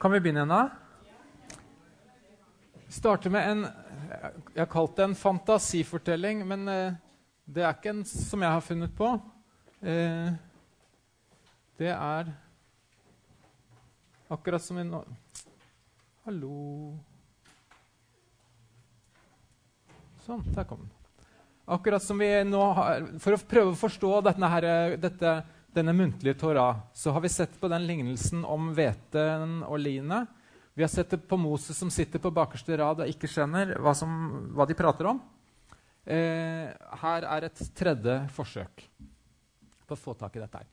Kan vi begynne nå? Starte med en Jeg har kalt det en fantasifortelling, men eh, det er ikke en som jeg har funnet på. Eh, det er akkurat som en Hallo Sånn, der kom den. Akkurat som vi nå har, For å prøve å forstå dette, her, dette, denne muntlige Torah, så har vi sett på den lignelsen om hveten og linet. Vi har sett det på Moses som sitter på bakerste rad og ikke skjønner hva, som, hva de prater om. Eh, her er et tredje forsøk på å få tak i dette. her.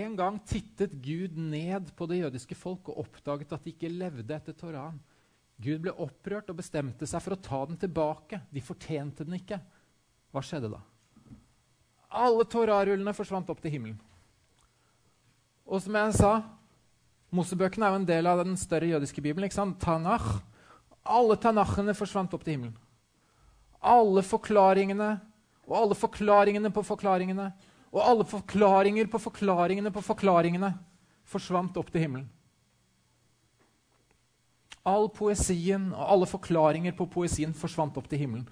En gang tittet Gud ned på det jødiske folk og oppdaget at de ikke levde etter Torahen. Gud ble opprørt og bestemte seg for å ta den tilbake. De fortjente den ikke. Hva skjedde da? Alle Torah-rullene forsvant opp til himmelen. Og som jeg sa, Mosebøkene er jo en del av den større jødiske bibelen. ikke sant? Tanach. Alle tanachene forsvant opp til himmelen. Alle forklaringene og alle forklaringene på forklaringene og alle forklaringer på forklaringene på forklaringene forsvant opp til himmelen. All poesien og alle forklaringer på poesien forsvant opp til himmelen.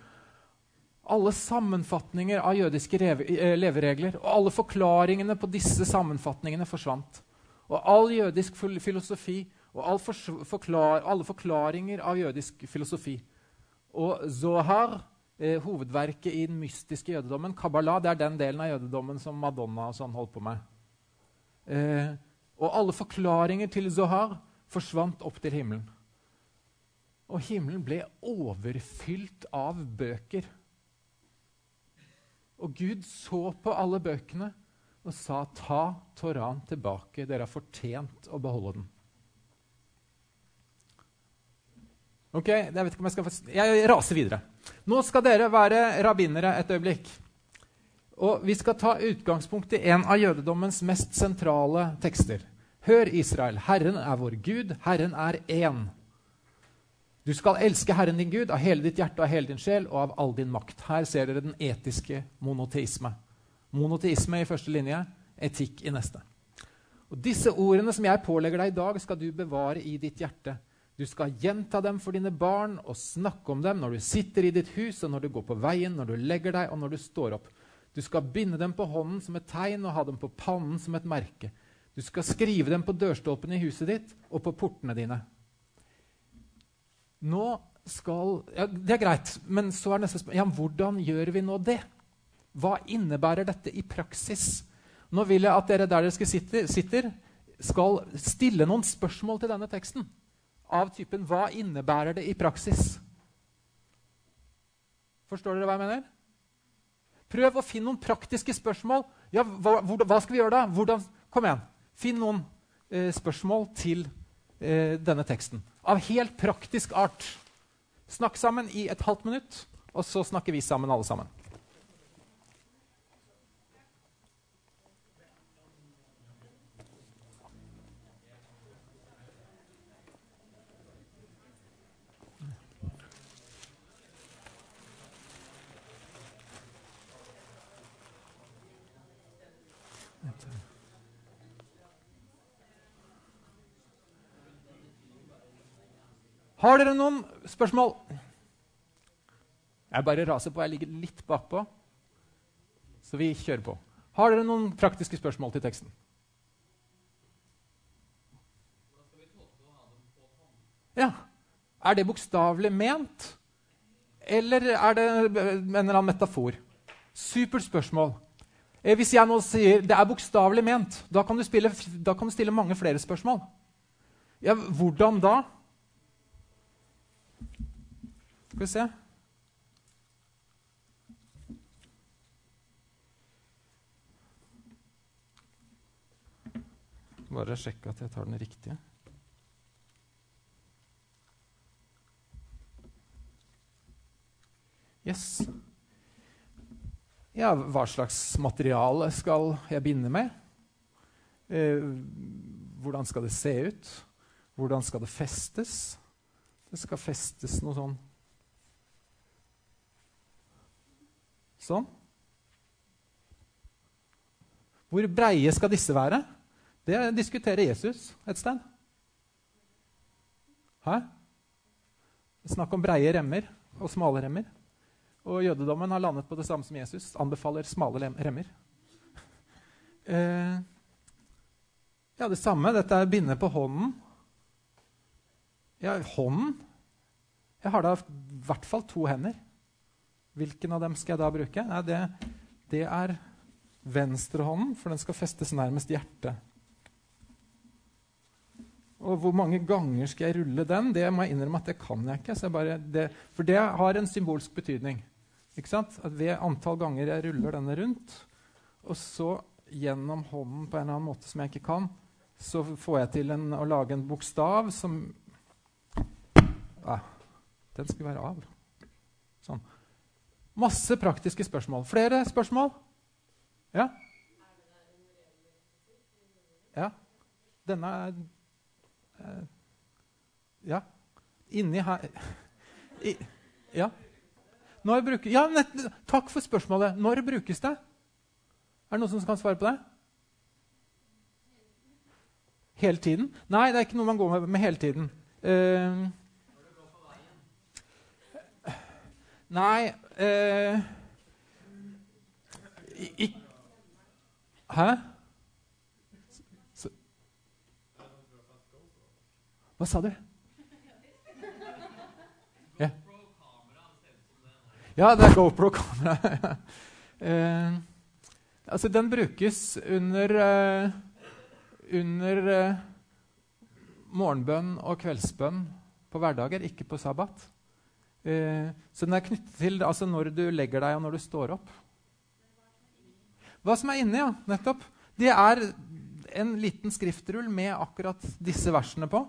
Alle sammenfatninger av jødiske eh, leveregler og alle forklaringene på disse sammenfatningene forsvant. Og all jødisk filosofi og all forklar alle forklaringer av jødisk filosofi. Og Zohar, eh, hovedverket i den mystiske jødedommen, Kabbalah, det er den delen av jødedommen som Madonna og sånn holdt på med. Eh, og alle forklaringer til Zohar forsvant opp til himmelen. Og himmelen ble overfylt av bøker. Og Gud så på alle bøkene og sa, 'Ta Toran tilbake. Dere har fortjent å beholde den.' Ok, Jeg vet ikke om jeg skal... Jeg raser videre. Nå skal dere være rabbinere et øyeblikk. Og Vi skal ta utgangspunkt i en av jødedommens mest sentrale tekster. Hør, Israel, Herren er vår Gud, Herren er én. Du skal elske Herren din Gud av hele ditt hjerte, av hele din sjel og av all din makt. Her ser dere den etiske monoteisme. Monoteisme i første linje, etikk i neste. Og Disse ordene som jeg pålegger deg i dag, skal du bevare i ditt hjerte. Du skal gjenta dem for dine barn og snakke om dem når du sitter i ditt hus, og når du går på veien, når du legger deg, og når du står opp. Du skal binde dem på hånden som et tegn og ha dem på pannen som et merke. Du skal skrive dem på dørstolpene i huset ditt og på portene dine. Nå skal ja, Det er greit, men så er neste spørsmål ja, hvordan gjør vi nå det? Hva innebærer dette i praksis? Nå vil jeg at dere der dere sitter, skal stille noen spørsmål til denne teksten. Av typen 'Hva innebærer det i praksis?' Forstår dere hva jeg mener? Prøv å finne noen praktiske spørsmål. Ja, hva, hva skal vi gjøre da? Hvordan, kom igjen. Finn noen eh, spørsmål til eh, denne teksten av helt praktisk art. Snakk sammen i et halvt minutt, og så snakker vi sammen, alle sammen. Har dere noen spørsmål? Jeg bare raser på. Jeg ligger litt bakpå. Så vi kjører på. Har dere noen praktiske spørsmål til teksten? Ja. Er det bokstavelig ment, eller er det en eller annen metafor? Supert spørsmål. Eh, hvis jeg nå sier det er bokstavelig ment, da kan, spille, da kan, du stille mange flere spørsmål. Ja, Hvordan da? Skal vi se Bare sjekke at jeg tar den riktige. Yes. Ja, hva slags materiale skal jeg binde med? Eh, hvordan skal det se ut? Hvordan skal det festes? Det skal festes noe sånn Sånn. Hvor breie skal disse være? Det diskuterer Jesus et sted. Hæ? Snakk om breie remmer og smale remmer. Og jødedommen har landet på det samme som Jesus. Anbefaler smale remmer. Eh, ja, det samme. Dette er binde på hånden. Ja, hånden? Jeg har da i hvert fall to hender. Hvilken av dem skal jeg da bruke? Nei, det, det er venstrehånden, for den skal festes nærmest hjertet. Og hvor mange ganger skal jeg rulle den? Det må jeg innrømme at det kan jeg ikke. Jeg bare, det, for det har en symbolsk betydning. Ikke sant? At ved antall ganger jeg ruller denne rundt, og så gjennom hånden på en eller annen måte som jeg ikke kan, så får jeg til en, å lage en bokstav som ah, Den skulle være av. Masse praktiske spørsmål. Flere spørsmål? Ja? Ja. Denne er Eh, ja. Inni her I, Ja. Når bruker, ja, nett, takk for spørsmålet. Når brukes det? Er det noen som kan svare på det? Hele tiden? Nei, det er ikke noe man går med, med hele tiden. Uh, nei eh, ikk... Hæ? Hva sa du? Ja, ja det er GoPro-kamera. eh, altså, den brukes under, uh, under uh, morgenbønn og kveldsbønn på hverdager, ikke på sabbat. Eh, så den er knyttet til altså når du legger deg, og når du står opp. Hva som er inni, ja. Nettopp. Det er en liten skriftrull med akkurat disse versene på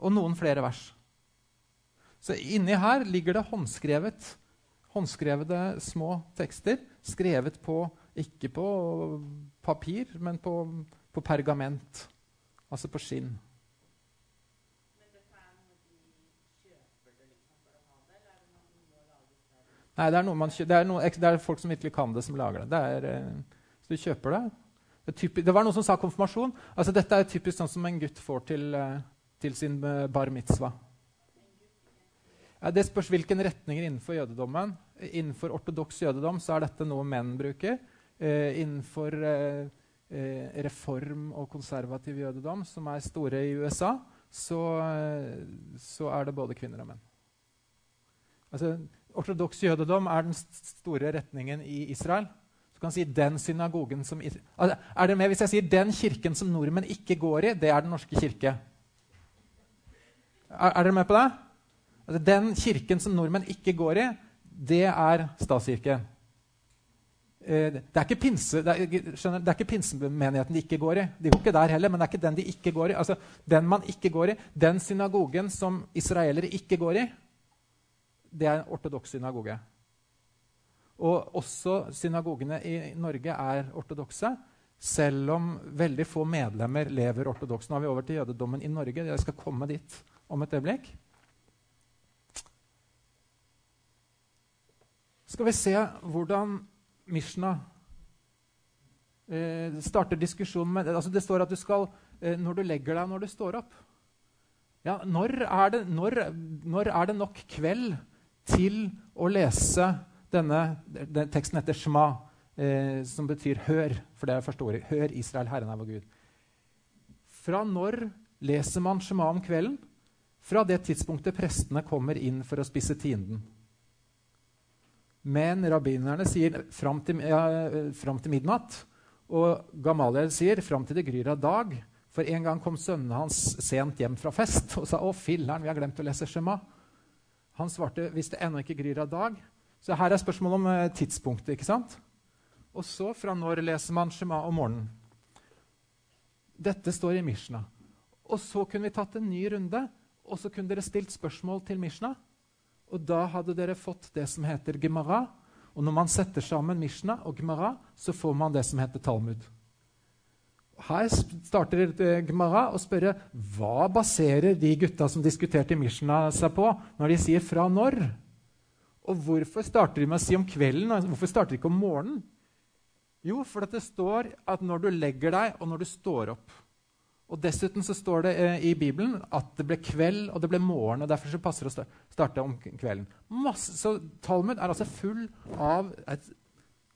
og noen flere vers. Så inni her ligger det håndskrevet, håndskrevede små tekster. Skrevet på ikke på papir, men på, på pergament. Altså på skinn. Nei, det er, noe man, det, er noe, det er, folk som virkelig kan det, som lager det. det er, eh, så du kjøper det. Typisk, det, var noen som sa konfirmasjon. Altså, dette er typisk sånn som en gutt får til, uh, til sin eh, bar mitzvah. Ja, det spørs hvilken retninger innenfor jødedommen. Innenfor ortodoks jødedom så er dette noe menn bruker. Eh, innenfor eh, eh, reform og konservativ jødedom, som er store i USA, så, eh, så er det både kvinner og menn. Altså, Ortodoks jødedom er den store retningen i Israel. Så kan si den synagogen som, altså, er dere med Hvis jeg sier den kirken som nordmenn ikke går i, det er Den norske kirke. Er, er dere med på det? Altså, den kirken som nordmenn ikke går i, det er statskirken. Eh, det er ikke, det er ikke pinsemenigheten de ikke går i. De går ikke der heller, men det er ikke den de ikke går i. Altså, den man ikke går i, den synagogen som israelere ikke går i, det er en ortodoks synagoge. Og også synagogene i Norge er ortodokse, selv om veldig få medlemmer lever ortodoks. Nå er vi over til jødedommen i Norge. Jeg skal komme dit om et øyeblikk. Skal vi se hvordan Mishna eh, starter diskusjonen med altså Det står at du skal eh, når du legger deg, når du står opp. Ja, når er, det, når, når er det nok kveld til å lese denne den Teksten heter Shma, eh, som betyr 'hør'. For det er første ordet. 'Hør, Israel, Herren er vår Gud'. Fra når leser man Shema om kvelden? fra det tidspunktet prestene kommer inn for å spise tienden. Men rabbinerne sier fram til, ja, fram til midnatt. Og Gamaliel sier fram til det gryr av dag. For en gang kom sønnene hans sent hjem fra fest og sa å filler'n, vi har glemt å lese Shema. Han svarte hvis det ennå ikke gryr av dag. Så her er spørsmålet om eh, tidspunktet. ikke sant? Og så fra når leser man Shema om morgenen? Dette står i Mishna. Og så kunne vi tatt en ny runde og så kunne dere stilt spørsmål til Mishna. Og da hadde dere fått det som heter Gemara. Og når man setter sammen Mishna og Gemara, så får man det som heter Talmud. Her starter Gemara å spørre hva baserer de gutta som diskuterte Mishna, seg på når de sier 'fra når'? Og hvorfor starter de med å si om kvelden, og hvorfor starter de ikke om morgenen? Jo, for det står at når du legger deg, og når du står opp. Og Dessuten så står det eh, i Bibelen at det ble kveld og det ble morgen. og Derfor så passer det å starte om kvelden. Masse, så Talmud er altså full av et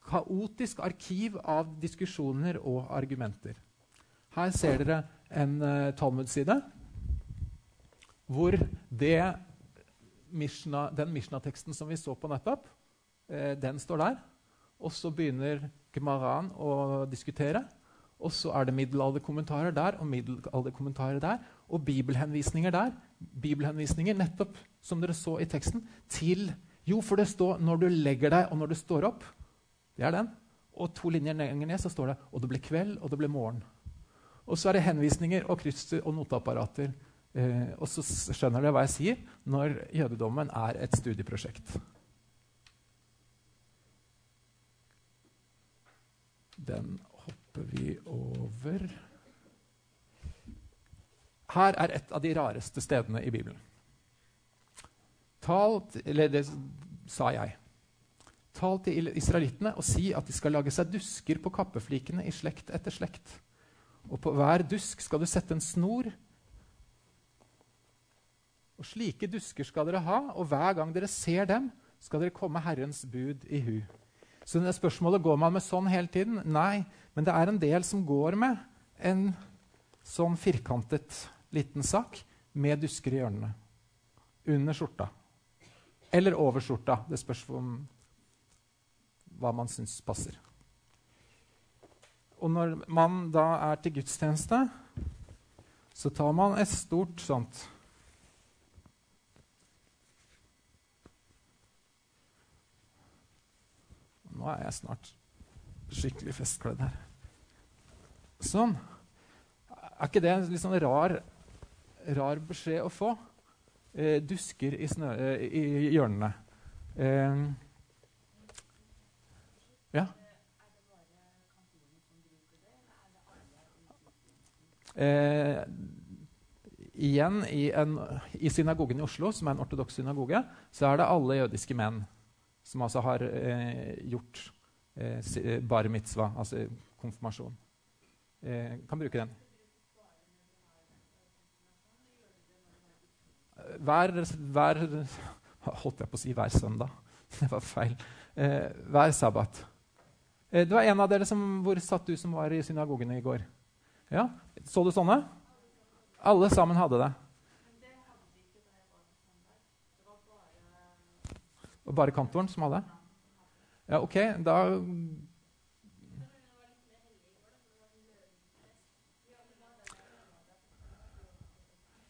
kaotisk arkiv av diskusjoner og argumenter. Her ser dere en uh, Talmud-side hvor det Mishna, den Mishna-teksten som vi så på nettopp, eh, den står der. Og så begynner Gemaran å diskutere. Og så er det middelalderkommentarer der og middelalderkommentarer der. Og bibelhenvisninger der. Bibelhenvisninger nettopp, som dere så i teksten, til Jo, for det står 'når du legger deg, og når du står opp'. Det er den. Og to linjer lenger ned så står det 'og det ble kveld, og det ble morgen'. Og så er det henvisninger og kryss og noteapparater. Eh, og så skjønner dere hva jeg sier når jødedommen er et studieprosjekt. Den hopper vi over. Her er et av de rareste stedene i Bibelen. Tal, eller det sa jeg. Tal til israelittene og si at de skal lage seg dusker på kappeflikene i slekt etter slekt. Og på hver dusk skal du sette en snor. Og slike dusker skal dere ha, og hver gang dere ser dem, skal dere komme Herrens bud i hu. Så det spørsmålet går man med sånn hele tiden. Nei, men det er en del som går med en sånn firkantet liten sak med dusker i hjørnene. Under skjorta. Eller over skjorta. Det spørs om hva man syns passer. Og når man da er til gudstjeneste, så tar man et stort sånt Nå er jeg snart skikkelig festkledd her. Sånn. Er ikke det en litt sånn rar, rar beskjed å få? Eh, dusker i, snø, eh, i hjørnene. Eh, ja? Eh, igjen i, en, i, synagogen i Oslo, som er en ortodoks synagoge, så er det alle jødiske menn som altså har eh, gjort eh, eh, bar mitzvah, altså konfirmasjon. Eh, kan bruke den. Hver, hver Holdt jeg på å si hver søndag. Det var feil. Eh, hver sabbat. Eh, det var en av dere som, Hvor satt du som var i synagogen i går? Ja, Så du sånne? Alle sammen hadde det. Det var bare kantoren som hadde? Ja, OK, da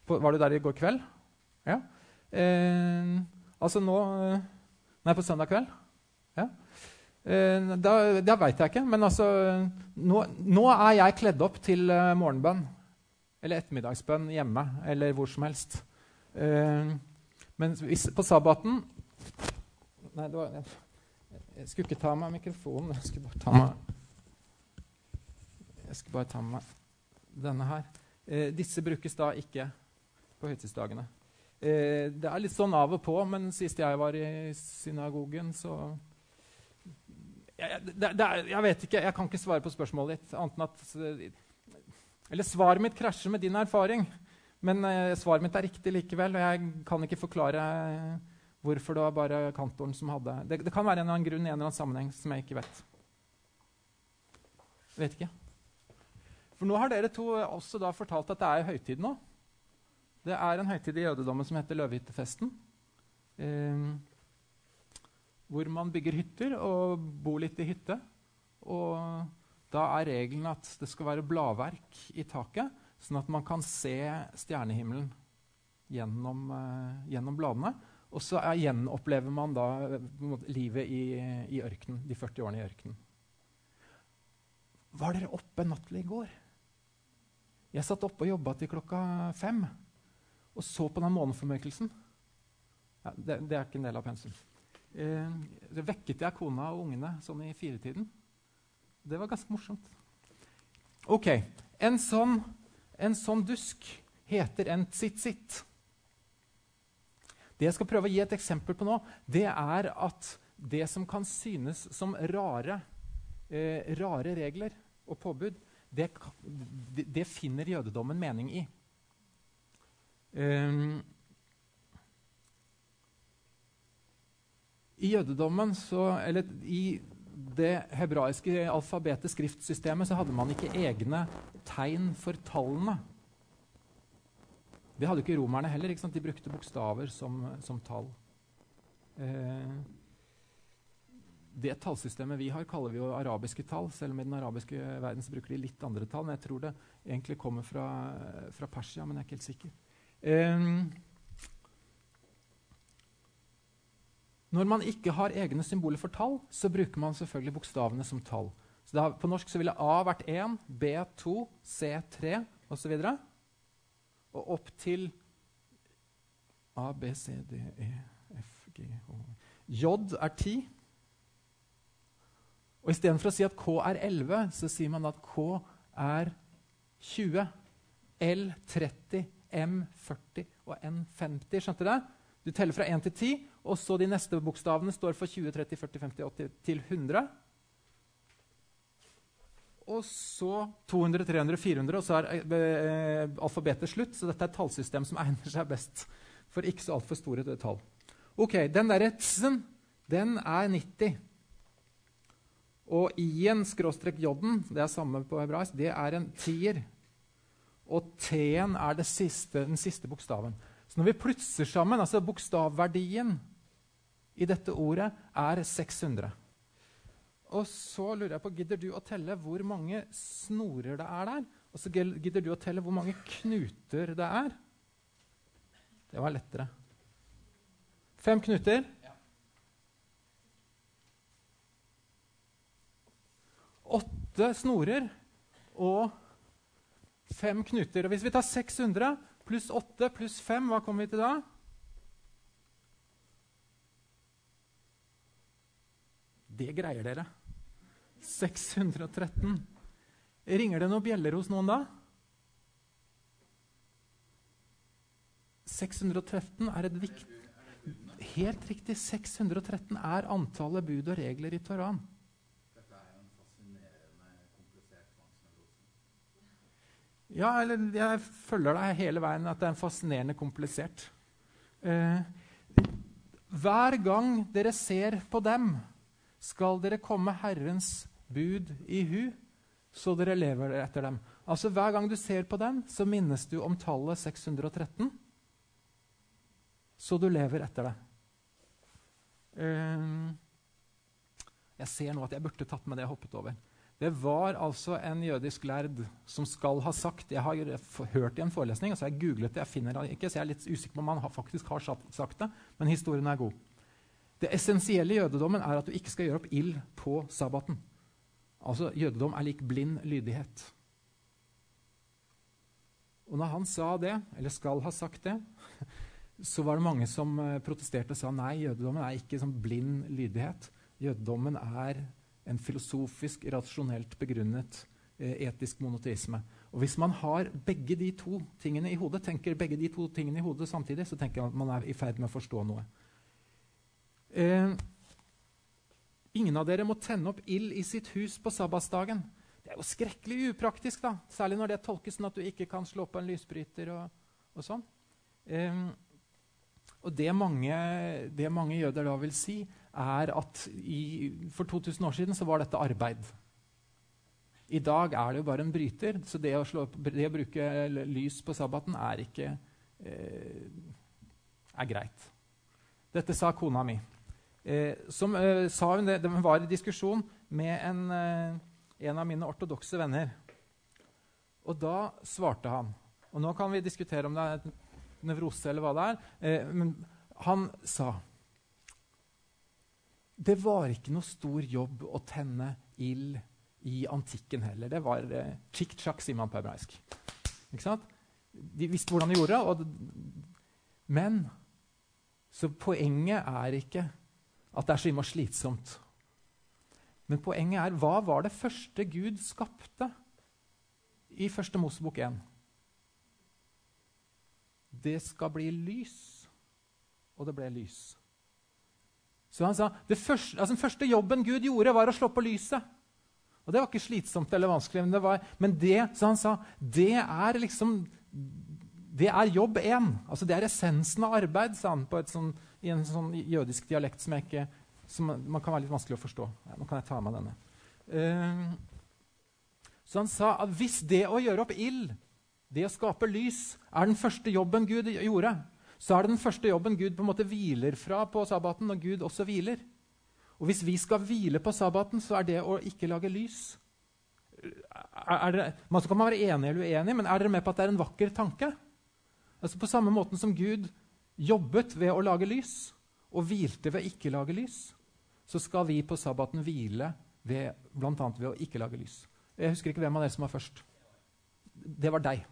Var du der i går kveld? Ja. Eh, altså nå Nei, på søndag kveld? Eh, da, det veit jeg ikke, men altså nå, nå, er jeg kledd opp til uh, morgenbønn. Eller ettermiddagsbønn hjemme, eller hvor som helst. Eh, men hvis, på sabbaten Nei, var, jeg, jeg, skulle ikke ta meg mikrofonen. Jeg skulle bare ta meg Jeg skulle bare ta meg denne her. Eh, disse brukes da ikke på høytidsdagene. Eh, det er litt sånn av og på, men sist jeg var i synagogen, så jeg, det, det jeg vet ikke, jeg kan ikke svare på spørsmålet ditt. at, Eller svaret mitt krasjer med din erfaring. Men eh, svaret mitt er riktig likevel, og jeg kan ikke forklare Hvorfor det var bare kantoren som hadde det, det, kan være en eller annen grunn i en eller annen sammenheng som jeg ikke vet. Vet ikke. For nå har dere to også da fortalt at det er høytid nå. Det er en høytid i jødedommen som heter løvehyttefesten. Eh, hvor man bygger hytter og bor litt i hytte. Og da er regelen at det skal være bladverk i taket, sånn at man kan se stjernehimmelen gjennom, uh, gjennom bladene. Og så gjenopplever man da livet i, i ørkenen, de 40 årene i ørkenen. Var dere oppe nattlig i går? Jeg satt oppe og jobba til klokka fem og så på den måneformørkelsen. Ja, det, det, er ikke en del av pensum. Eh, vekket jeg kona og ungene sånn i firetiden. Det var ganske morsomt. Ok, En sånn, en sånn dusk heter en tsitt-sitt. Det jeg skal prøve å gi et eksempel på nå, det er at det som kan synes som rare, eh, rare regler og påbud, det, det finner jødedommen mening i. Um, I jødedommen, så, eller i det hebraiske alfabetet, skriftsystemet, så hadde man ikke egne tegn for tallene. Det hadde ikke romerne heller. Ikke De brukte bokstaver som, som tall. Eh, det tallsystemet vi har, kaller vi jo arabiske tall. Selv om i den arabiske verden så bruker de litt andre tall. Men jeg tror det egentlig kommer fra, fra Persia, men jeg er ikke helt sikker. Eh, når man ikke har egne symboler for tall, så bruker man selvfølgelig bokstavene som tall. Så har, på norsk så ville A vært 1, B2, C3 osv. Og, og opp til A, B, C, D, E, F, G, H J er 10. Og Istedenfor å si at K er 11, så sier man at K er 20. L 30, M 40 og N 50. Skjønte du det? Du teller fra 1 til 10, og så de neste bokstavene står for 20, 30, 40, 50, 80 til 100. Og så 200, 300, 400, og så er eh, alfabetet slutt. Så dette er et tallsystem som egner seg best for ikke så altfor store tall. Ok, Den derre t-en, den er 90. Og i-en skråstrek j-en, det er samme på hebraisk, det er en tier. Og t-en er siste, den siste bokstaven. Så når vi plutser sammen, altså bokstavverdien i dette ordet er 600. Og så lurer jeg på, Gidder du å telle hvor mange snorer det er der? Og så gidder du å telle hvor mange knuter det er? Det var lettere. Fem knuter? Åtte snorer og fem knuter. Og hvis vi tar 600 pluss 8 pluss 5, hva kommer vi til da? Det greier dere. 613. Ringer det noen bjeller hos noen da? 613 er et viktig Helt riktig. 613 er antallet bud og regler i Toran. Ja, eller jeg følger deg hele veien at det er fascinerende komplisert. Eh, hver gang dere ser på dem, skal dere komme Herrens bud i hu, så dere lever etter dem. Altså Hver gang du ser på den, så minnes du om tallet 613, så du lever etter det. Uh, jeg ser nå at jeg burde tatt med det jeg hoppet over. Det var altså en jødisk lærd som skal ha sagt Jeg har hørt i en forelesning, og så har jeg googlet det. Jeg finner det ikke, så jeg er litt usikker på om han faktisk har sagt det, men historien er god. Det essensielle i jødedommen er at du ikke skal gjøre opp ild på sabbaten. Altså, Jødedom er lik blind lydighet. Og når han sa det, eller skal ha sagt det, så var det mange som eh, protesterte og sa nei, jødedommen er ikke sånn blind lydighet. Jødedommen er en filosofisk, rasjonelt begrunnet eh, etisk monoteisme. Og Hvis man har begge de to tingene i hodet, tenker begge de to tingene i hodet samtidig, så tenker man at man er i ferd med å forstå noe. Eh, ingen av dere må tenne opp ild i sitt hus på sabbatsdagen. Det er jo skrekkelig upraktisk, da. særlig når det tolkes sånn at du ikke kan slå på en lysbryter. og, og sånn. Eh, og det mange, det mange, jøder da vil si, er at i, for 2000 år siden så var dette arbeid. I dag er det jo bare en bryter, så det å, slå, det å bruke lys på sabbaten er ikke eh, er greit. Dette sa kona mi. Eh, som eh, sa hun det, det var i diskusjon med en, eh, en av mine ortodokse venner. Og da svarte han Og nå kan vi diskutere om det er nevrose eller hva det er. Men han sa Det var ikke noe stor jobb å tenne ild i antikken heller. Det var eh, chik-chak, sier man på hebraisk. De visste hvordan de gjorde det. Men så poenget er ikke at det er så innmari slitsomt. Men poenget er hva var det første Gud skapte i første Mosebok 1? Det skal bli lys. Og det ble lys. Så han sa, første, altså Den første jobben Gud gjorde, var å slå på lyset. Og det var ikke slitsomt eller vanskelig. Men det, var, men det så han sa, det er liksom det er jobb én. Altså, det er essensen av arbeid, sa han på sånn, i en sånn jødisk dialekt som, ikke, som, man kan være litt vanskelig å forstå. Nå kan jeg ta med denne. Uh, så han sa at hvis det å gjøre opp ild, det å skape lys, er den første jobben Gud gjorde, så er det den første jobben Gud på en måte hviler fra på sabbaten, og Gud også hviler. Og hvis vi skal hvile på sabbaten, så er det å ikke lage lys er dere, Man kan være enig eller uenig, men er dere med på at det er en vakker tanke? Altså På samme måten som Gud jobbet ved å lage lys, og hvilte ved å ikke lage lys, så skal vi på sabbaten hvile bl.a. ved å ikke lage lys. Jeg husker ikke hvem av dere som var først. Det var deg.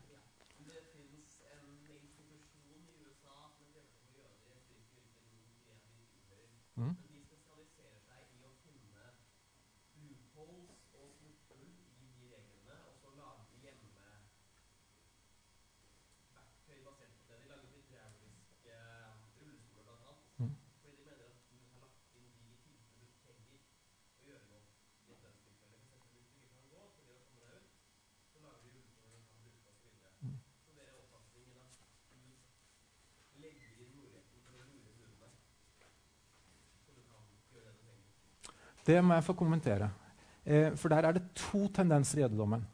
Det må jeg få kommentere. Eh, for der er det to tendenser i jødedommen.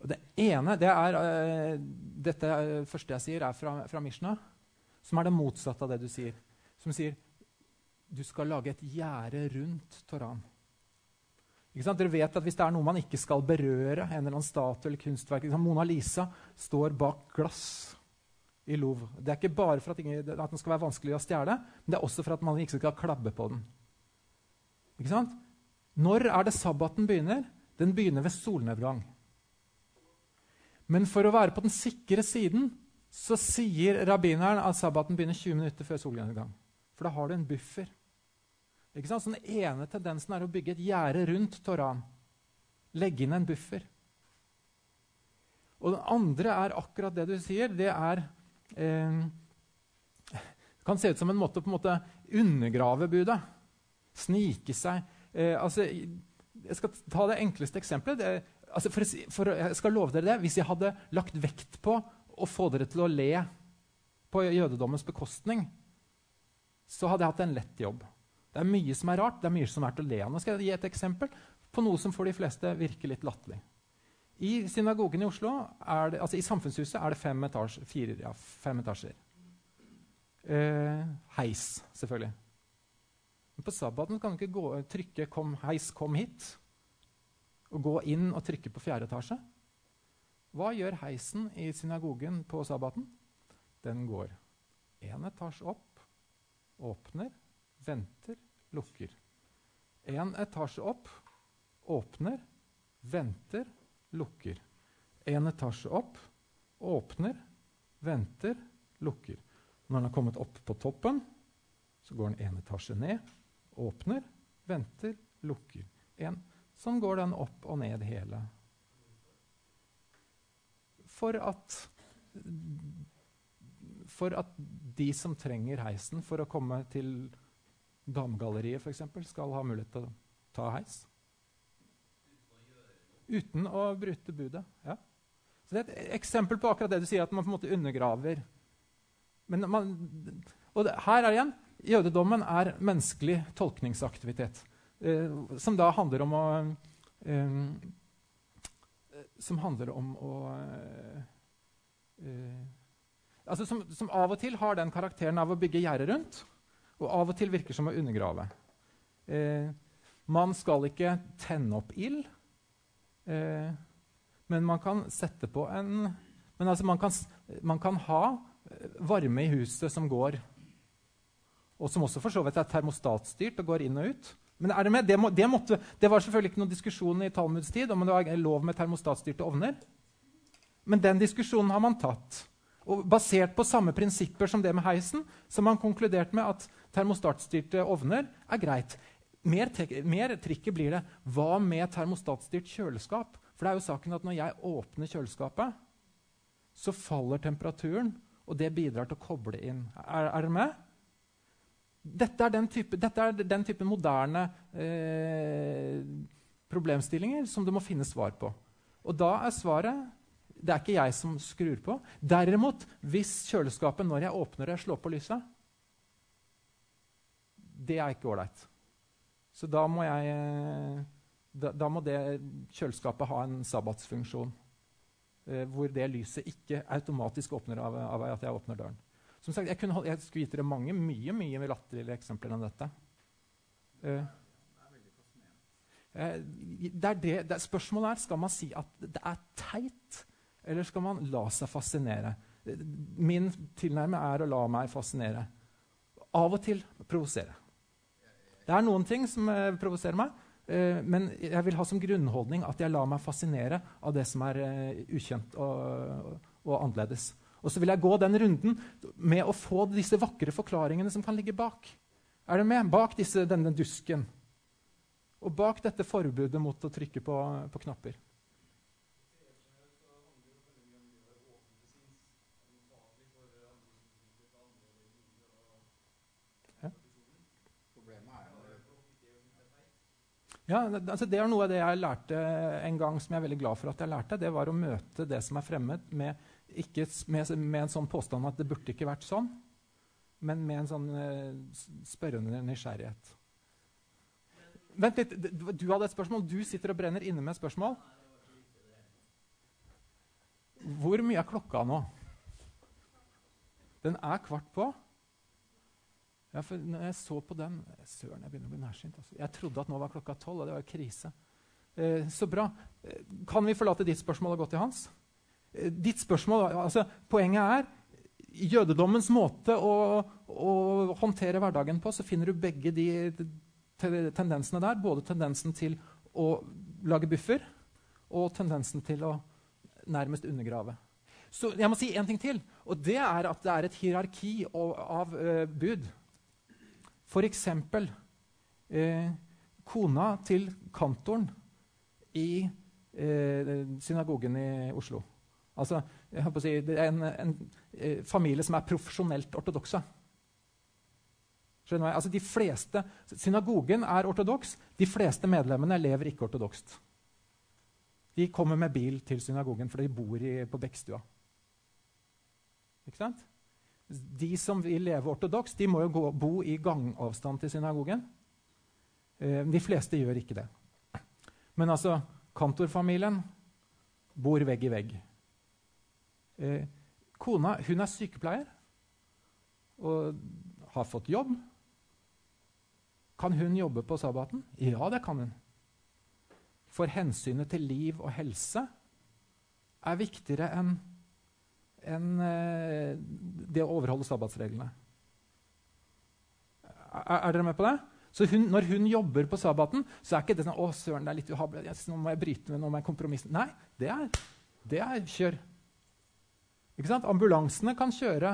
Og det ene det er eh, Dette første jeg sier, er fra, fra Mishna, som er det motsatte av det du sier. Som sier du skal lage et gjerde rundt Toran. Dere vet at Hvis det er noe man ikke skal berøre, en eller annen statue eller kunstverk liksom Mona Lisa står bak glass i Louvre. Det er ikke bare for at, at den skal være vanskelig å stjele, men det er også for at man ikke skal klabbe på den. Ikke sant? Når er det sabbaten begynner? Den begynner ved solnedgang. Men for å være på den sikre siden så sier rabbineren at sabbaten begynner 20 minutter før solnedgang. For da har du en buffer. Ikke sant? Så Den ene tendensen er å bygge et gjerde rundt Toran. Legge inn en buffer. Og den andre er akkurat det du sier. Det er eh, kan se ut som en måte å undergrave budet. Snike seg. Eh, altså, jeg skal ta det enkleste eksempelet. Det, altså for, for, jeg skal love dere det, Hvis jeg hadde lagt vekt på å få dere til å le på jødedommens bekostning, så hadde jeg hatt en lett jobb. Det er mye som er rart, det er mye som er til å le av. Nå skal jeg gi et eksempel på noe som for de fleste virker litt latterlig. I synagogen i Oslo, det, altså i samfunnshuset, er det fem, etasjer. Fire, ja, fem etasjer. Eh, heis, selvfølgelig. Men på sabbaten kan du ikke gå, trykke kom, 'heis, kom hit' og gå inn og trykke på fjerde etasje. Hva gjør heisen i synagogen på sabbaten? Den går én etasje opp, åpner, venter, lukker. Én etasje opp, åpner, venter, lukker. Én etasje opp, åpner, venter, lukker. Når den har kommet opp på toppen, så går den én etasje ned, Åpner, venter, lukker. En. Sånn går den opp og ned hele. For at, for at de som trenger heisen for å komme til Damegalleriet f.eks., skal ha mulighet til å ta heis. Uten å bryte budet. Ja. Så Det er et eksempel på akkurat det du sier, at man på en måte undergraver. Man, og det, her er igjen Jødedommen er menneskelig tolkningsaktivitet, eh, som da handler om å eh, Som handler om å eh, altså som, som, av og til har den karakteren av å bygge gjerdet rundt, og av og til virker som å undergrave. Eh, man skal ikke tenne opp ild, men man kan sette på en Men altså man kan, man kan ha varme i huset som går og som også for så vidt er termostatstyrt og går inn og ut. Men er det, med? Det, må, det, måtte, det var selvfølgelig ikke noen diskusjon i Talmuds tid om det var lov med termostatstyrte ovner. Men den diskusjonen har man tatt. Og basert på samme prinsipper som det med heisen, så har man konkludert med at termostatstyrte ovner er greit. Mer, mer trikket blir det hva med termostatstyrt kjøleskap? For det er jo saken at når jeg åpner kjøleskapet, så faller temperaturen, og det bidrar til å koble inn. Er, er dere med? Dette er den type, type moderne eh, problemstillinger som du må finne svar på. Og da er svaret det er ikke jeg som skrur på. Derimot, hvis kjøleskapet når jeg åpner jeg slår på lyset Det er ikke ålreit. Så da må, jeg, da, da må det kjøleskapet ha en sabbatsfunksjon. Eh, hvor det lyset ikke automatisk åpner av, av, at jeg åpner døren. Som sagt, Jeg, kunne, jeg skulle gitt dere mange mye mye latterlige eksempler enn dette. Eh, det er det, det, spørsmålet er skal man si at det er teit, eller skal man la seg fascinere. Min tilnærme er å la meg fascinere. Av og til provosere. Det er noen ting som uh, provoserer meg, uh, men jeg vil ha som grunnholdning at jeg lar meg fascinere av det som er uh, ukjent og, og, annerledes. Og så vil jeg gå den runden med å få disse vakre forklaringene som kan ligge bak. Er du med? Bak disse, denne dusken. Og bak dette forbudet mot å trykke på, på knapper. Ja, altså Det er noe av det jeg lærte en gang som jeg er veldig glad for at jeg lærte. Det var å møte det som er fremmed, med, ikke, med, med en sånn påstand at det burde ikke vært sånn, men med en sånn uh, spørrende nysgjerrighet. Vent litt, Du hadde et spørsmål. Du sitter og brenner inne med et spørsmål. Hvor mye er klokka nå? Den er kvart på. Ja, for når jeg så på den Søren, jeg begynner å bli nærsynt. Altså. Jeg trodde at nå var klokka tolv, og det var krise. Eh, så bra. Eh, kan vi forlate ditt spørsmål og gå til hans? Eh, ditt spørsmål, altså, Poenget er jødedommens måte å, å, håndtere hverdagen på, så finner du begge de tendensene der. Både tendensen til å lage buffer og tendensen til å nærmest undergrave. Så jeg må si en ting til, og det er at det er et hierarki av, av uh, bud. For eksempel uh, kona til kantoren i uh, synagogen i Oslo. Altså, si, det er en, en, eh, familie som er profesjonelt ortodokse. Jeg? Altså, de fleste, synagogen er ortodoks. De fleste medlemmene lever ikke ortodokst. De kommer med bil til synagogen, for de bor i, på Bekkstua. Ikke sant? De som vil leve ortodoks, de må jo gå, bo i gangavstand til synagogen. Eh, de fleste gjør ikke det. Men altså, kantorfamilien bor vegg i vegg. Eh, kona hun er sykepleier og har fått jobb. Kan hun jobbe på sabbaten? Ja, det kan hun. For hensynet til liv og helse er viktigere enn enn eh, det å overholde sabbatsreglene. Er, er, dere med på det? Så hun, Når hun jobber på sabbaten, så er ikke det sånn 'Å, søren, det er litt uhabelig. Nå må jeg bryte med, nå må jeg kompromisse.' Nei, det er, det er kjør. Ambulansene kan kjøre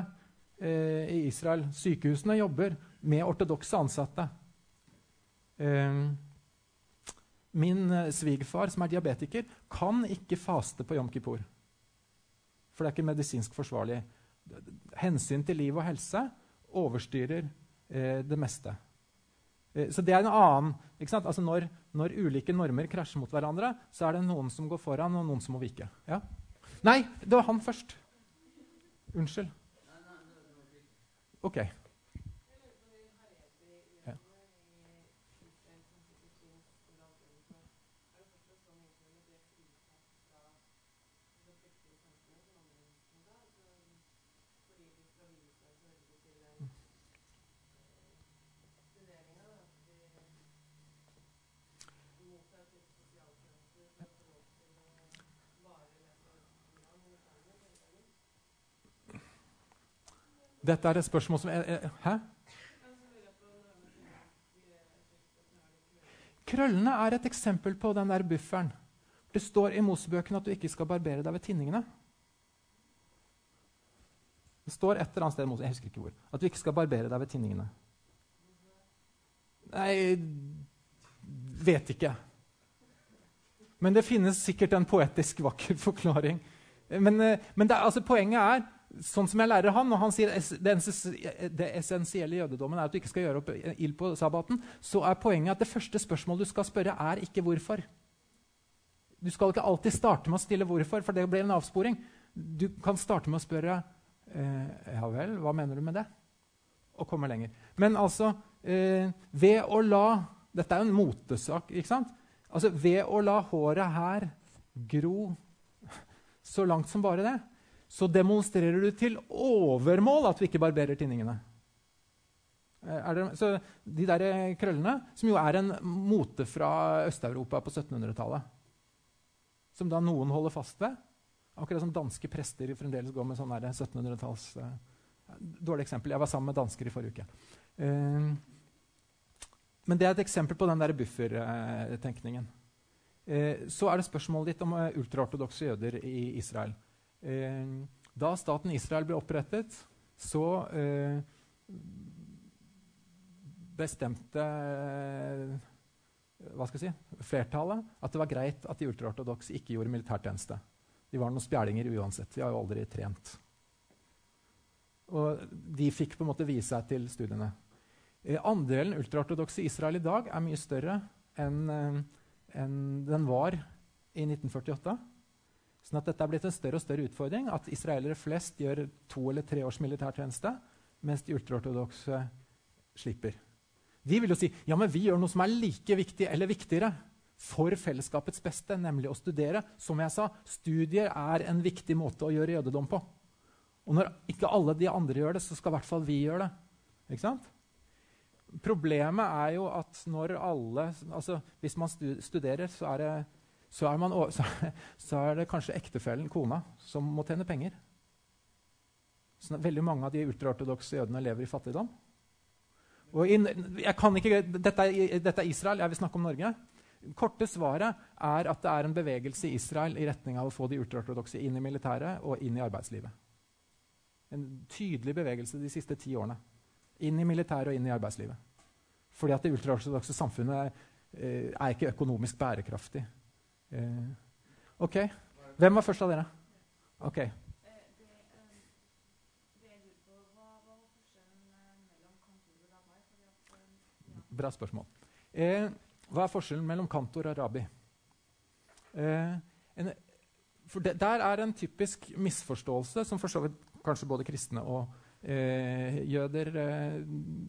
eh, i Israel. Sykehusene jobber med ortodokse ansatte. Eh, min svigerfar, som er diabetiker, kan ikke faste på jom kippur. For det er ikke medisinsk forsvarlig. Hensyn til liv og helse overstyrer eh, det meste. Eh, så det er en annen altså når, når, ulike normer krasjer mot hverandre, så er det noen som går foran, og noen som må vike. Ja? Nei, det var han først. Unnskyld. Ok. Dette er et spørsmål som er, Hæ? Krøllene er et eksempel på den der bufferen. Det står i Mosebøkene at du ikke skal barbere deg ved tinningene. Det står et eller annet sted jeg husker ikke hvor, at du ikke skal barbere deg ved tinningene. Nei Vet ikke. Men det finnes sikkert en poetisk vakker forklaring. Men, eh, men det, altså, poenget er sånn som jeg lærer han, når han sier det essensielle i jødedommen er at du ikke skal gjøre opp ild på sabbaten, så er poenget at det første spørsmålet du skal spørre, er ikke hvorfor. Du skal ikke alltid starte med å stille 'hvorfor', for det blir en avsporing. Du kan starte med å spørre eh, 'ja vel, hva mener du med det?' og komme lenger. Men altså eh, ved å la Dette er jo en motesak. ikke sant? Altså Ved å la håret her gro så langt som bare det, så demonstrerer du til overmål at du ikke barberer tinningene. Eh, det, så De der krøllene, som jo er en mote fra Øst-Europa på 1700-tallet, som da noen holder fast ved Akkurat som danske prester fremdeles går med sånn 1700-talls uh, eh, Dårlig eksempel. Jeg var sammen med dansker i forrige uke. Men det er et eksempel på den der buffertenkningen. Uh, så er det spørsmålet ditt om ultraortodokse jøder i Israel. Da staten Israel ble opprettet, så bestemte hva skal jeg si, flertallet at det var greit at de ultraortodokse ikke gjorde militærtjeneste. De var noen spjælinger uansett. De har jo aldri trent. Og de fikk på en måte vise seg til studiene. Eh, andelen ultraortodokse i Israel i dag er mye større enn eh, en den var i 1948. Sånn at dette er blitt en større og større utfordring at israelere flest gjør to eller tre års militærtjeneste, mens de ultraortodokse slipper. De vil jo si ja, men vi gjør noe som er like viktig eller viktigere for fellesskapets beste, nemlig å studere. Som jeg sa, studier er en viktig måte å gjøre jødedom på. Og når ikke alle de andre gjør det, så skal i hvert fall vi gjøre det. Ikke sant? Problemet er jo at når alle altså Hvis man studerer, så er det, så er man, så er det kanskje ektefellen, kona, som må tjene penger. Så veldig mange av de ultraortodokse jødene lever i fattigdom. In, ikke, dette, er, dette, er, Israel, jeg vil snakke om Norge. Korte svaret er at det er en bevegelse i Israel i retning av å få de ultraortodokse inn i militæret og inn i arbeidslivet. En tydelig bevegelse de siste ti årene. Inn i militæret og inn i arbeidslivet. Fordi at det ultraortodokse samfunnet eh, er ikke økonomisk bærekraftig. Eh, ok. Hvem var først av dere? Ok. Bra spørsmål. Eh, hva er forskjellen mellom kantor og rabi? Eh, en, det, Der er en typisk misforståelse som for så vidt kanskje både kristne og eh, jøder eh,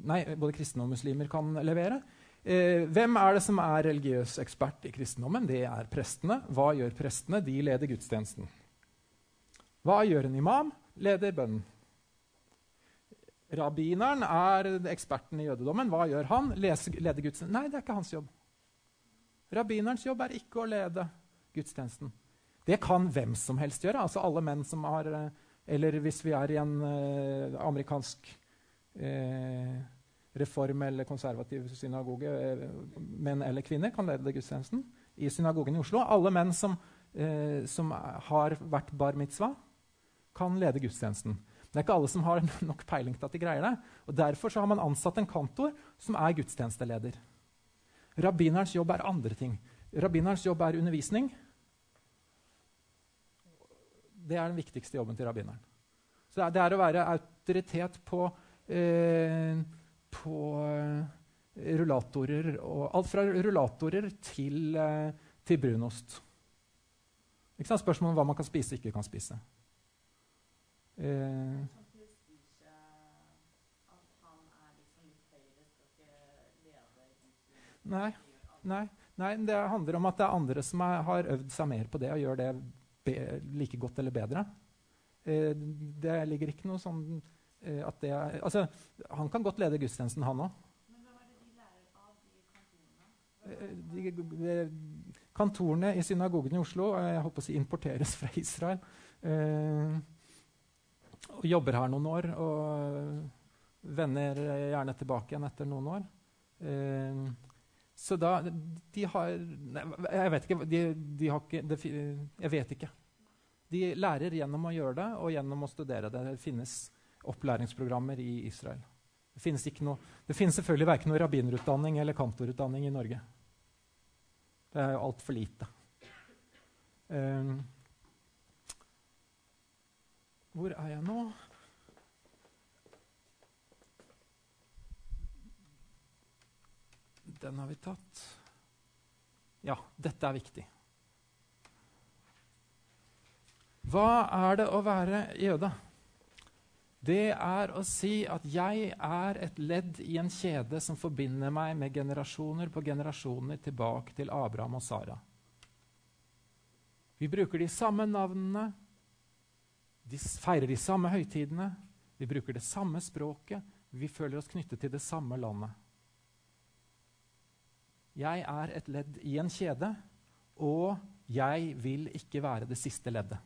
Nei, både kristne og muslimer kan levere. Eh, hvem er det som er religiøs ekspert i kristendommen? Det er prestene. Hva gjør prestene? De leder gudstjenesten. Hva gjør en imam? Leder bønnen. Rabbineren er eksperten i jødedommen. Hva gjør han? Lese, leder gudstjenesten? Nei, det er ikke hans jobb. Rabbinerens jobb er ikke å lede gudstjenesten. Det kan hvem som helst gjøre. altså alle menn som har, eh, Eller hvis vi er i en uh, amerikansk uh, reform- eller konservativ synagoge, uh, menn eller kvinner kan lede gudstjenesten i synagogen i Oslo. Alle menn som, som har vært bar mitzvah, kan lede gudstjenesten. Det er ikke alle som har nok peiling til at de greier det. og Derfor har man ansatt en kantor som er gudstjenesteleder. Rabbinerens jobb er andre ting. Rabbinerens jobb er undervisning. Det er den viktigste jobben til rabbineren. Så det er, å være autoritet på, eh, på eh, rullatorer. Og alt fra rullatorer til, eh, til brunost. Ikke sant? Spørsmål om hva man kan spise og ikke kan spise. Eh, nei, nei, nei, det handler om at det er andre som er, har øvd seg mer på det og gjør det be, like godt eller bedre. Eh, det ligger ikke noe sånn at det er Altså, han kan godt lede gudstjenesten, han òg. De, de, kantorene i synagogen i Oslo jeg håper å si, importeres fra Israel. Eh, og jobber her noen år og vender gjerne tilbake igjen etter noen år. Eh, så da De har Jeg vet ikke. De, de har ikke det, jeg vet ikke. De lærer gjennom å gjøre det og gjennom å studere det. Det finnes opplæringsprogrammer i Israel. Det finnes, noe, det finnes selvfølgelig verken noe rabbinerutdanning eller kantorutdanning i Norge. Det er jo altfor lite. Um, hvor er jeg nå? Den har vi tatt. Ja, dette er viktig. Hva er det å være jøde? Det er å si at jeg er et ledd i en kjede som forbinder meg med generasjoner på generasjoner tilbake til Abraham og Sara. Vi bruker de samme navnene, de feirer de samme høytidene, vi bruker det samme språket, vi føler oss knyttet til det samme landet. Jeg er et ledd i en kjede, og jeg vil ikke være det siste leddet.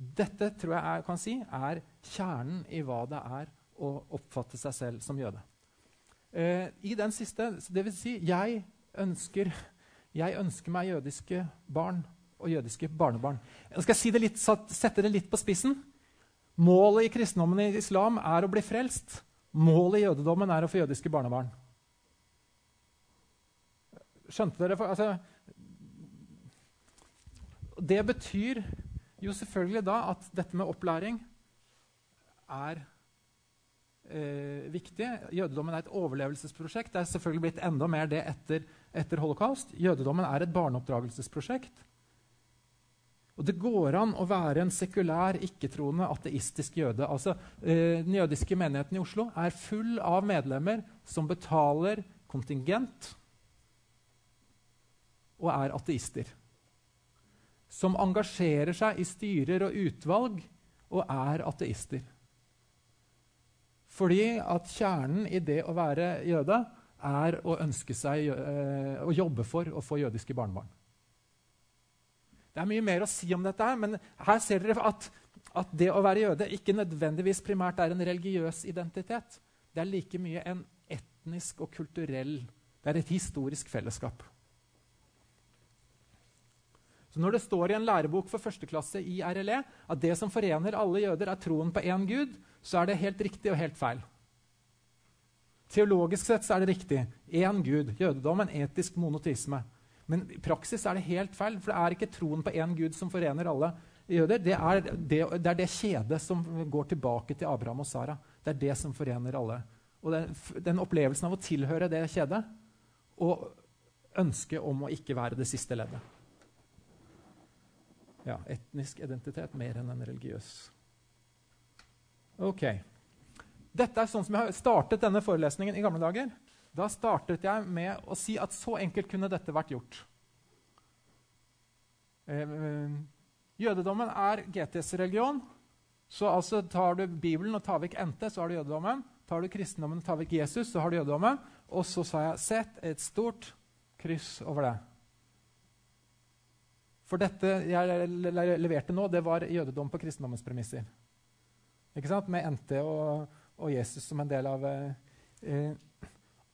Dette tror jeg jeg kan si er kjernen i hva det er å oppfatte seg selv som jøde. Eh, I den siste, det vil si, jeg ønsker, jeg ønsker meg jødiske barn og jødiske barnebarn. Jeg skal si det litt, sette det litt på spissen. Målet i kristendommen i islam er å bli frelst. Målet i jødedommen er å få jødiske barnebarn. Skjønte dere? Altså, det betyr jo selvfølgelig da at dette med opplæring er eh, viktig. Jødedommen er et overlevelsesprosjekt. Det er selvfølgelig blitt enda mer det etter, etter holocaust. Jødedommen er et barneoppdragelsesprosjekt. Og Det går an å være en sekulær, ikke-troende, ateistisk jøde. Altså, eh, Den jødiske menigheten i Oslo er full av medlemmer som betaler kontingent og er ateister som engasjerer seg i styrer og utvalg og er ateister. Fordi at kjernen i det å være jøde er å ønske seg øh, å jobbe for å få jødiske barnebarn. Det er mye mer å si om dette, her, men her ser dere at, at det å være jøde ikke nødvendigvis primært er en religiøs identitet. Det er like mye en etnisk og kulturell Det er et historisk fellesskap. Så Når det står i en lærebok for førsteklasse i RLE at det som forener alle jøder, er troen på én gud, så er det helt riktig og helt feil. Teologisk sett så er det riktig. Én gud. Jødedom en etisk monotisme. Men i praksis er det helt feil, for det er ikke troen på én gud som forener alle jøder. Det er det, det det, kjedet som går tilbake til Abraham og Sara. Det er det som forener alle. Og den, den opplevelsen av å tilhøre det kjedet og ønsket om å ikke være det siste leddet ja, etnisk identitet mer enn en religiøs. Ok. Dette er sånn som Jeg startet denne forelesningen i gamle dager. Da startet jeg med å si at så enkelt kunne dette vært gjort. Eh, jødedommen er GTs religion. Så altså tar du Bibelen og tar vekk NT, så har du jødedommen. Tar du kristendommen og tar vekk Jesus, så har du jødedommen. Og så sa jeg sett et stort kryss over det. For dette jeg leverte nå, det var jødedom på kristendommens premisser. Med NT og, og Jesus som en del av eh,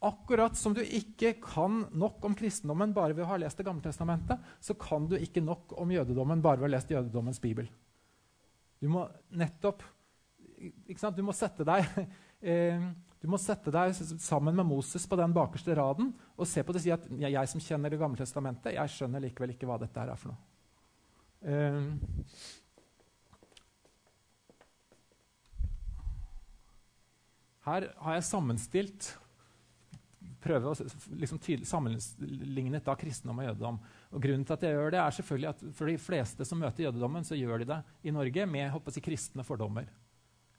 Akkurat som du ikke kan nok om kristendommen bare ved å ha lest Det gamle testamentet, så kan du ikke nok om jødedommen bare ved å ha lest jødedommens bibel. Du må nettopp Du må sette deg eh, du må sette deg sammen med Moses på den bakerste raden og se på det og si at jeg, jeg som kjenner Det gamle testamentet, jeg skjønner likevel ikke hva dette er for noe. Uh, her har jeg sammenstilt prøve å liksom sammenligne kristendom og jødedom. Og grunnen til at jeg gjør det, er selvfølgelig at for de fleste som møter jødedommen, så gjør de det i Norge med håper jeg, kristne fordommer.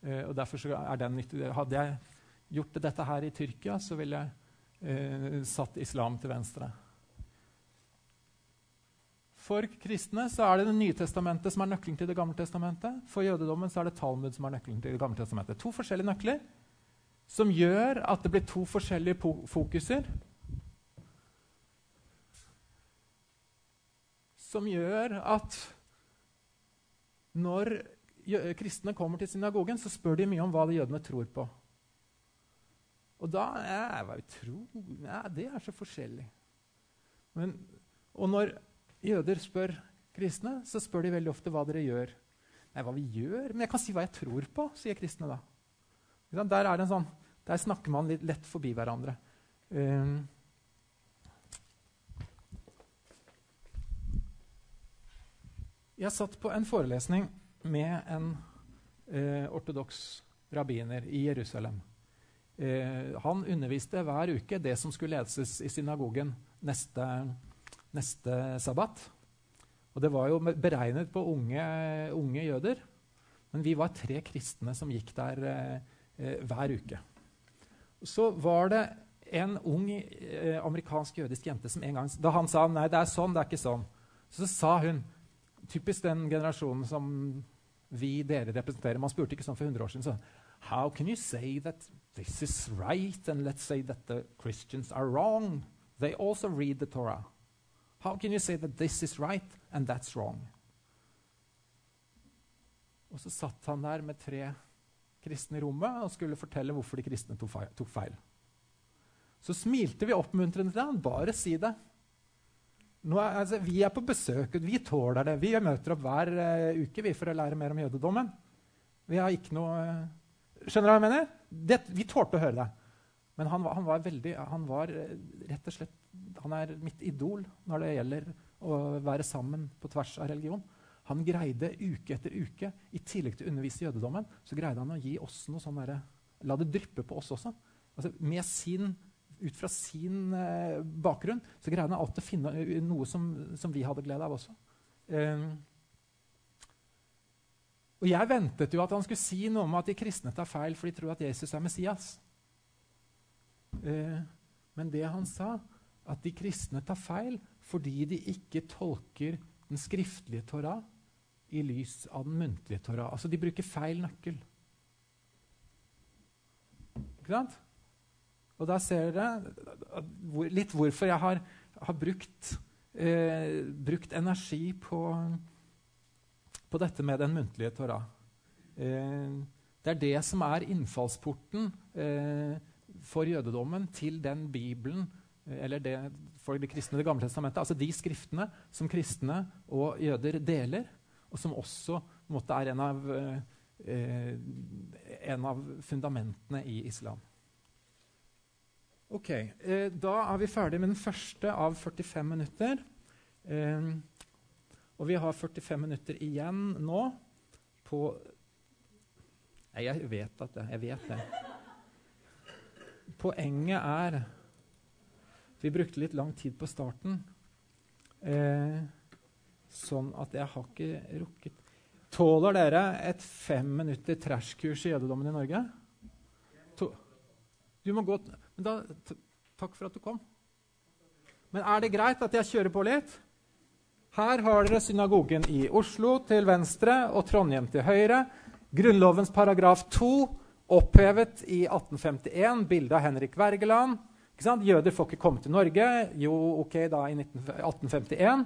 Uh, og derfor er det nyttig. Hadde jeg gjort dette her i Tyrkia, så ville jeg uh, satt islam til venstre. For kristne så er det Det nye testamentet som er nøkkelen til Det gamle testamentet. For jødedommen så er det Talmud som er nøkkelen til Det gamle testamentet. To forskjellige nøkler som gjør at det blir to forskjellige fokuser. Som gjør at når kristne kommer til synagogen, så spør de mye om hva de jødene tror på. Og da er Hva tro? Ja, det er så forskjellig. Men, og når jøder spør kristne, så spør de veldig ofte hva dere gjør. Nei, hva vi gjør? Men jeg kan si hva jeg tror på, sier kristne da. Der, sånn, der snakker man litt lett forbi hverandre. Um, jeg satt på en forelesning med en uh, ortodoks rabbiner i Jerusalem. Uh, han underviste hver uke det som skulle leses i synagogen neste, neste sabbat. Og det var jo beregnet på unge, unge jøder. Men vi var tre kristne som gikk der eh, hver uke. Så var det en ung eh, amerikansk jødisk jente som en gang Da han sa nei, det er sånn, det er ikke sånn, så sa hun Typisk den generasjonen som vi dere representerer. Man spurte ikke sånn for 100 år siden. Så, How can you say that this is right, and let's say that the Christians are wrong? They also read the Torah. How can you say that this is right, and that's wrong? Og så satt han der med tre kristne i rommet og skulle fortelle hvorfor de kristne tok feil. Så smilte vi oppmuntrende til ham. Bare si det. Er, altså, vi er på besøk, vi tåler det. Vi møter opp hver uh, uke vi, for å lære mer om jødedommen. Vi har ikke noe uh, Skjønner du hva jeg mener? Det, vi tålte å høre det. Men han, han, var veldig Han var uh, rett og slett Han er mitt idol når det gjelder å være sammen på tvers av religion. Han greide uke etter uke, i tillegg til å undervise jødedommen, så greide han å gi oss noe sånn derre La det dryppe på oss også. Altså, med sin, ut fra sin eh, bakgrunn så greide han alltid å finne noe som, som vi hadde glede av også. Um, og jeg ventet jo at han skulle si noe om at de kristne tar feil, for de tror at Jesus er Messias. Uh, men det han sa, at de kristne tar feil fordi de ikke tolker den skriftlige Torah i lys av den muntlige Torah. Altså, de bruker feil nøkkel. Ikke sant? Og da ser dere litt hvorfor jeg har, har brukt, eh, brukt, energi på, på, dette med den muntlige Torah. Eh, det er det som er innfallsporten eh, for jødedommen til den Bibelen, eh, eller det, for det kristne Det gamle testamentet. Altså de skriftene som kristne og jøder deler og som også måte, er en av, eh, en av, fundamentene i islam. Ok, eh, Da er vi ferdig med den første av 45 minutter. Eh, og vi har 45 minutter igjen nå på Nei, jeg vet at det. Jeg vet det. Poenget er Vi brukte litt lang tid på starten. Eh, Sånn at jeg har ikke rukket Tåler dere et fem minutter trashkurs i jødedommen i Norge? To. Du må gå Men da, Takk for at du kom. Men er det greit at jeg kjører på litt? Her har dere synagogen i Oslo til venstre og Trondheim til høyre. Grunnlovens paragraf 2 opphevet i 1851. Bilde av Henrik Wergeland. Jøder får ikke komme til Norge. Jo, ok, da i 1851.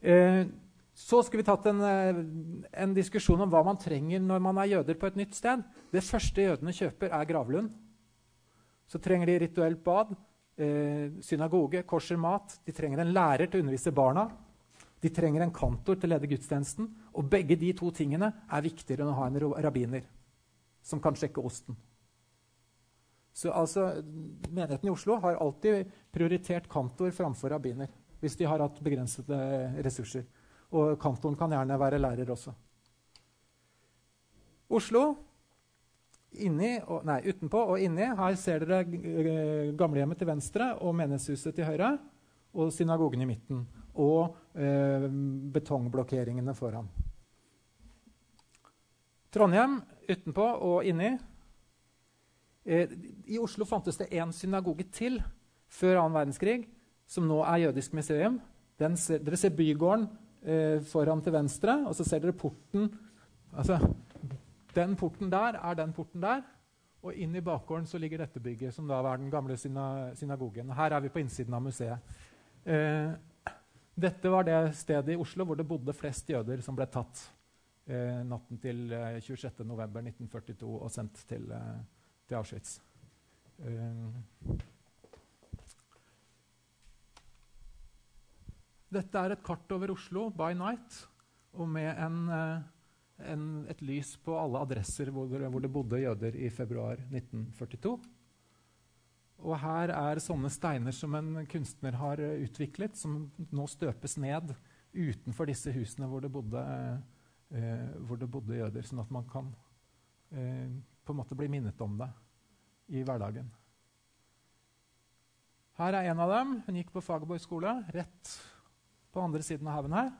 Eh, så skulle vi tatt en, eh, en, diskusjon om hva man trenger når man er jøder på et nytt sted. Det første jødene kjøper, er gravlund. Så trenger de rituelt bad, eh, synagoge, korser mat. De trenger en lærer til å undervise barna. De trenger en kantor til å lede gudstjenesten. Og begge de to tingene er viktigere enn å ha en rabbiner som kan sjekke osten. Så altså, Menigheten i Oslo har alltid prioritert kantor framfor rabbiner hvis de har hatt begrensede ressurser. Og kantoren kan gjerne være lærer også. Oslo inni, nei, utenpå og inni. Her ser dere gamlehjemmet til venstre og menighetshuset til høyre. Og synagogen i midten. Og eh, betongblokkeringene foran. Trondheim utenpå og inni. Eh, I Oslo fantes det én synagoge til før annen verdenskrig som nå er jødisk museum. Ser, dere ser bygården eh, foran til venstre, og så ser dere porten. Altså, den porten der er den porten der. Og inn i bakgården så ligger dette bygget, som da var den gamle synagogen. Her er vi på innsiden av museet. Eh, dette var det stedet i Oslo hvor det bodde flest jøder som ble tatt eh, natten til eh, 26.11.1942 og sendt til, eh, til Auschwitz. Eh, Dette er et kart over Oslo by night, og med en, eh, en, et lys på alle adresser hvor, hvor, det bodde jøder i februar 1942. Og her er sånne steiner som en kunstner har utviklet, som nå støpes ned utenfor disse husene hvor det bodde, eh, hvor det bodde jøder, sånn at man kan eh, på en måte bli minnet om det i hverdagen. Her er en av dem. Hun gikk på Fagerborg skole. rett på andre siden av haugen her.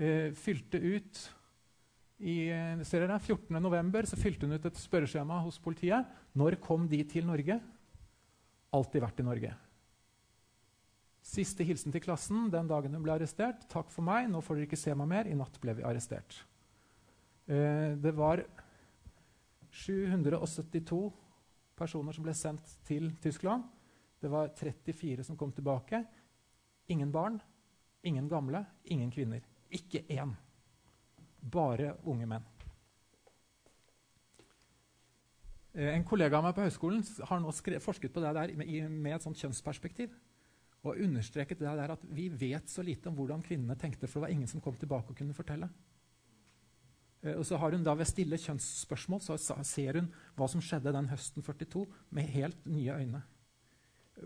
uh, fylte ut i eh, ser dere, 14.11. så fylte hun ut et spørreskjema hos politiet. Når kom de til Norge? Alltid vært i Norge. Siste hilsen til klassen den dagen hun ble arrestert. 'Takk for meg, nå får dere ikke se meg mer. I natt ble vi arrestert.' Uh, det var 772 personer som ble sendt til Tyskland. Det var 34 som kom tilbake. Ingen barn, ingen gamle, ingen kvinner. Ikke én. Bare unge menn. Eh, en kollega av meg på høyskolen har nå forsket på det der med, et sånt kjønnsperspektiv. Og understreket det der at vi vet så lite om hvordan kvinnene tenkte, for det var ingen som kom tilbake og kunne fortelle. Eh, og så har hun da Ved stille kjønnsspørsmål så ser hun hva som skjedde den høsten 42, med helt nye øyne.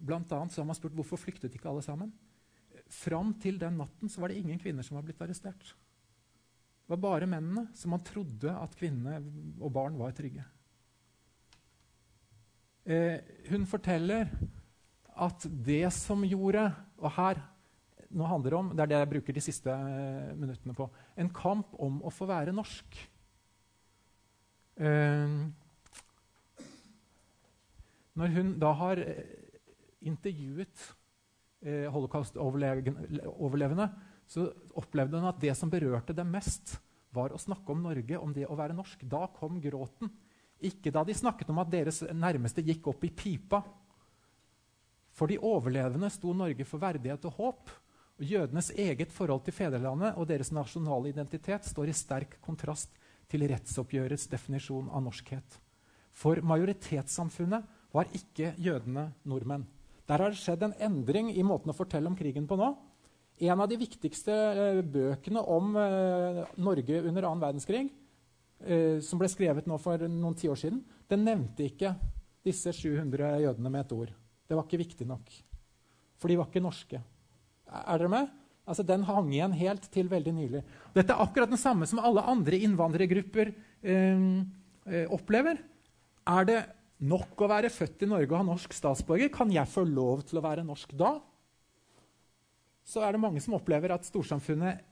Blant annet så har man spurt hvorfor flyktet ikke alle sammen. Fram til den natten var det ingen kvinner som var blitt arrestert. Det var bare mennene som man trodde at kvinnene og barn var trygge. Eh, hun forteller at det som gjorde Og her nå handler det om, det er det jeg bruker de siste eh, minuttene på. En kamp om å få være norsk. Eh, når hun da har eh, intervjuet eh, holocaust-overlevende, så opplevde hun at det som berørte dem mest, var å snakke om Norge, om det å være norsk. Da kom gråten. Ikke da de snakket om at deres nærmeste gikk opp i pipa. For de overlevende sto Norge for verdighet og håp. Og Jødenes eget forhold til fedrelandet og deres nasjonale identitet står i sterk kontrast til rettsoppgjørets definisjon av norskhet. For majoritetssamfunnet var ikke jødene nordmenn. Der har det skjedd en endring i måten å fortelle om krigen på nå. En av de viktigste eh, bøkene om eh, Norge under annen verdenskrig, eh, som ble skrevet nå for noen tiår siden, den nevnte ikke disse 700 jødene med et ord. Det var ikke viktig nok. For de var ikke norske. Er dere med? Altså, Den hang igjen helt til veldig nylig. Dette er akkurat den samme som alle andre innvandrergrupper eh, eh, opplever. Er det nok å være født i Norge og ha norsk statsborger? Kan jeg få lov til å være norsk da? Så er det mange som opplever at storsamfunnet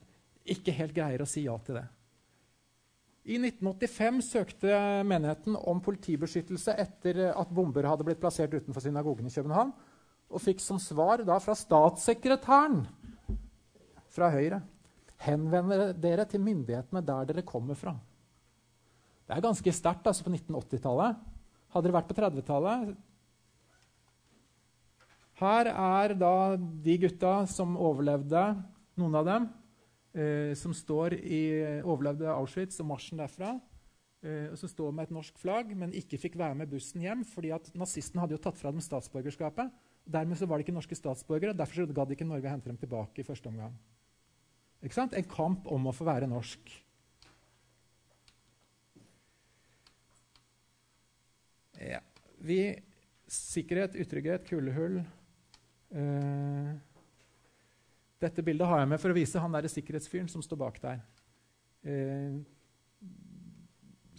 ikke helt greier å si ja til det. I 1985 søkte menigheten om politibeskyttelse etter at bomber hadde blitt plassert utenfor synagogen i København og fikk som svar da fra statssekretæren fra Høyre Henvend dere til myndighetene der dere kommer fra. Det er ganske sterkt altså på 1980-tallet. Hadde det vært på 30-tallet Her er da de gutta som overlevde, noen av dem, eh, som står i, overlevde Auschwitz og marsjen derfra. Eh, og som står med et norsk flagg, men ikke fikk være med bussen hjem fordi at nazistene hadde jo tatt fra dem statsborgerskapet. Dermed så var de ikke norske statsborgere, derfor gadd ikke Norge å hente dem tilbake i første omgang. En kamp om å få være norsk. Ja. Vi Sikkerhet, utrygghet, kulehull eh, Dette bildet har jeg med for å vise han der sikkerhetsfyren som står bak der. Eh,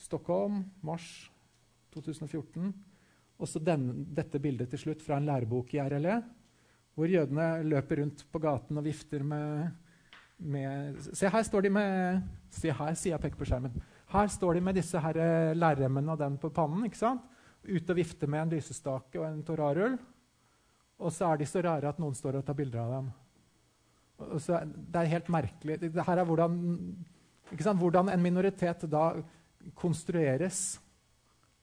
Stockholm, mars 2014. Også så dette bildet til slutt fra en lærebok i RLE, hvor jødene løper rundt på gaten og vifter med, med Se, her står de med Se her, sier jeg peker på skjermen. Her står de med disse her eh, lærremmene og den på pannen. ikke sant? Ute og vifter med en lysestake og en torarull. Og så er de så rare at noen står og tar bilder av dem. Og så, det er helt merkelig. Dette er hvordan, hvordan en minoritet da konstrueres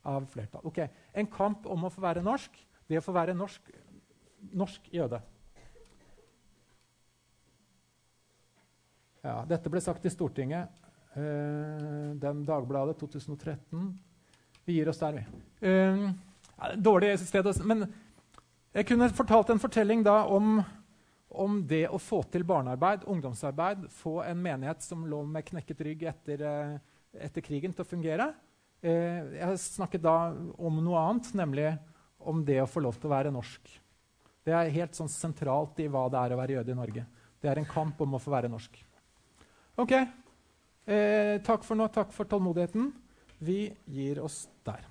av flertall. Ok, En kamp om å få være norsk. Det å få være norsk, norsk jøde. Ja, dette ble sagt i Stortinget uh, den Dagbladet 2013. Vi gir oss der, vi. Uh, dårlig sted, men jeg kunne fortalt en fortelling da om, om, det å få til barnearbeid, ungdomsarbeid, få en menighet som lå med knekket rygg etter, uh, etter krigen, til å fungere. Uh, jeg snakket da om noe annet, nemlig om det å få lov til å være norsk. Det er helt sånn sentralt i hva det er å være jøde i Norge. Det er en kamp om å få være norsk. Ok. Eh, takk for nå. Takk for tålmodigheten. Vi gir oss der.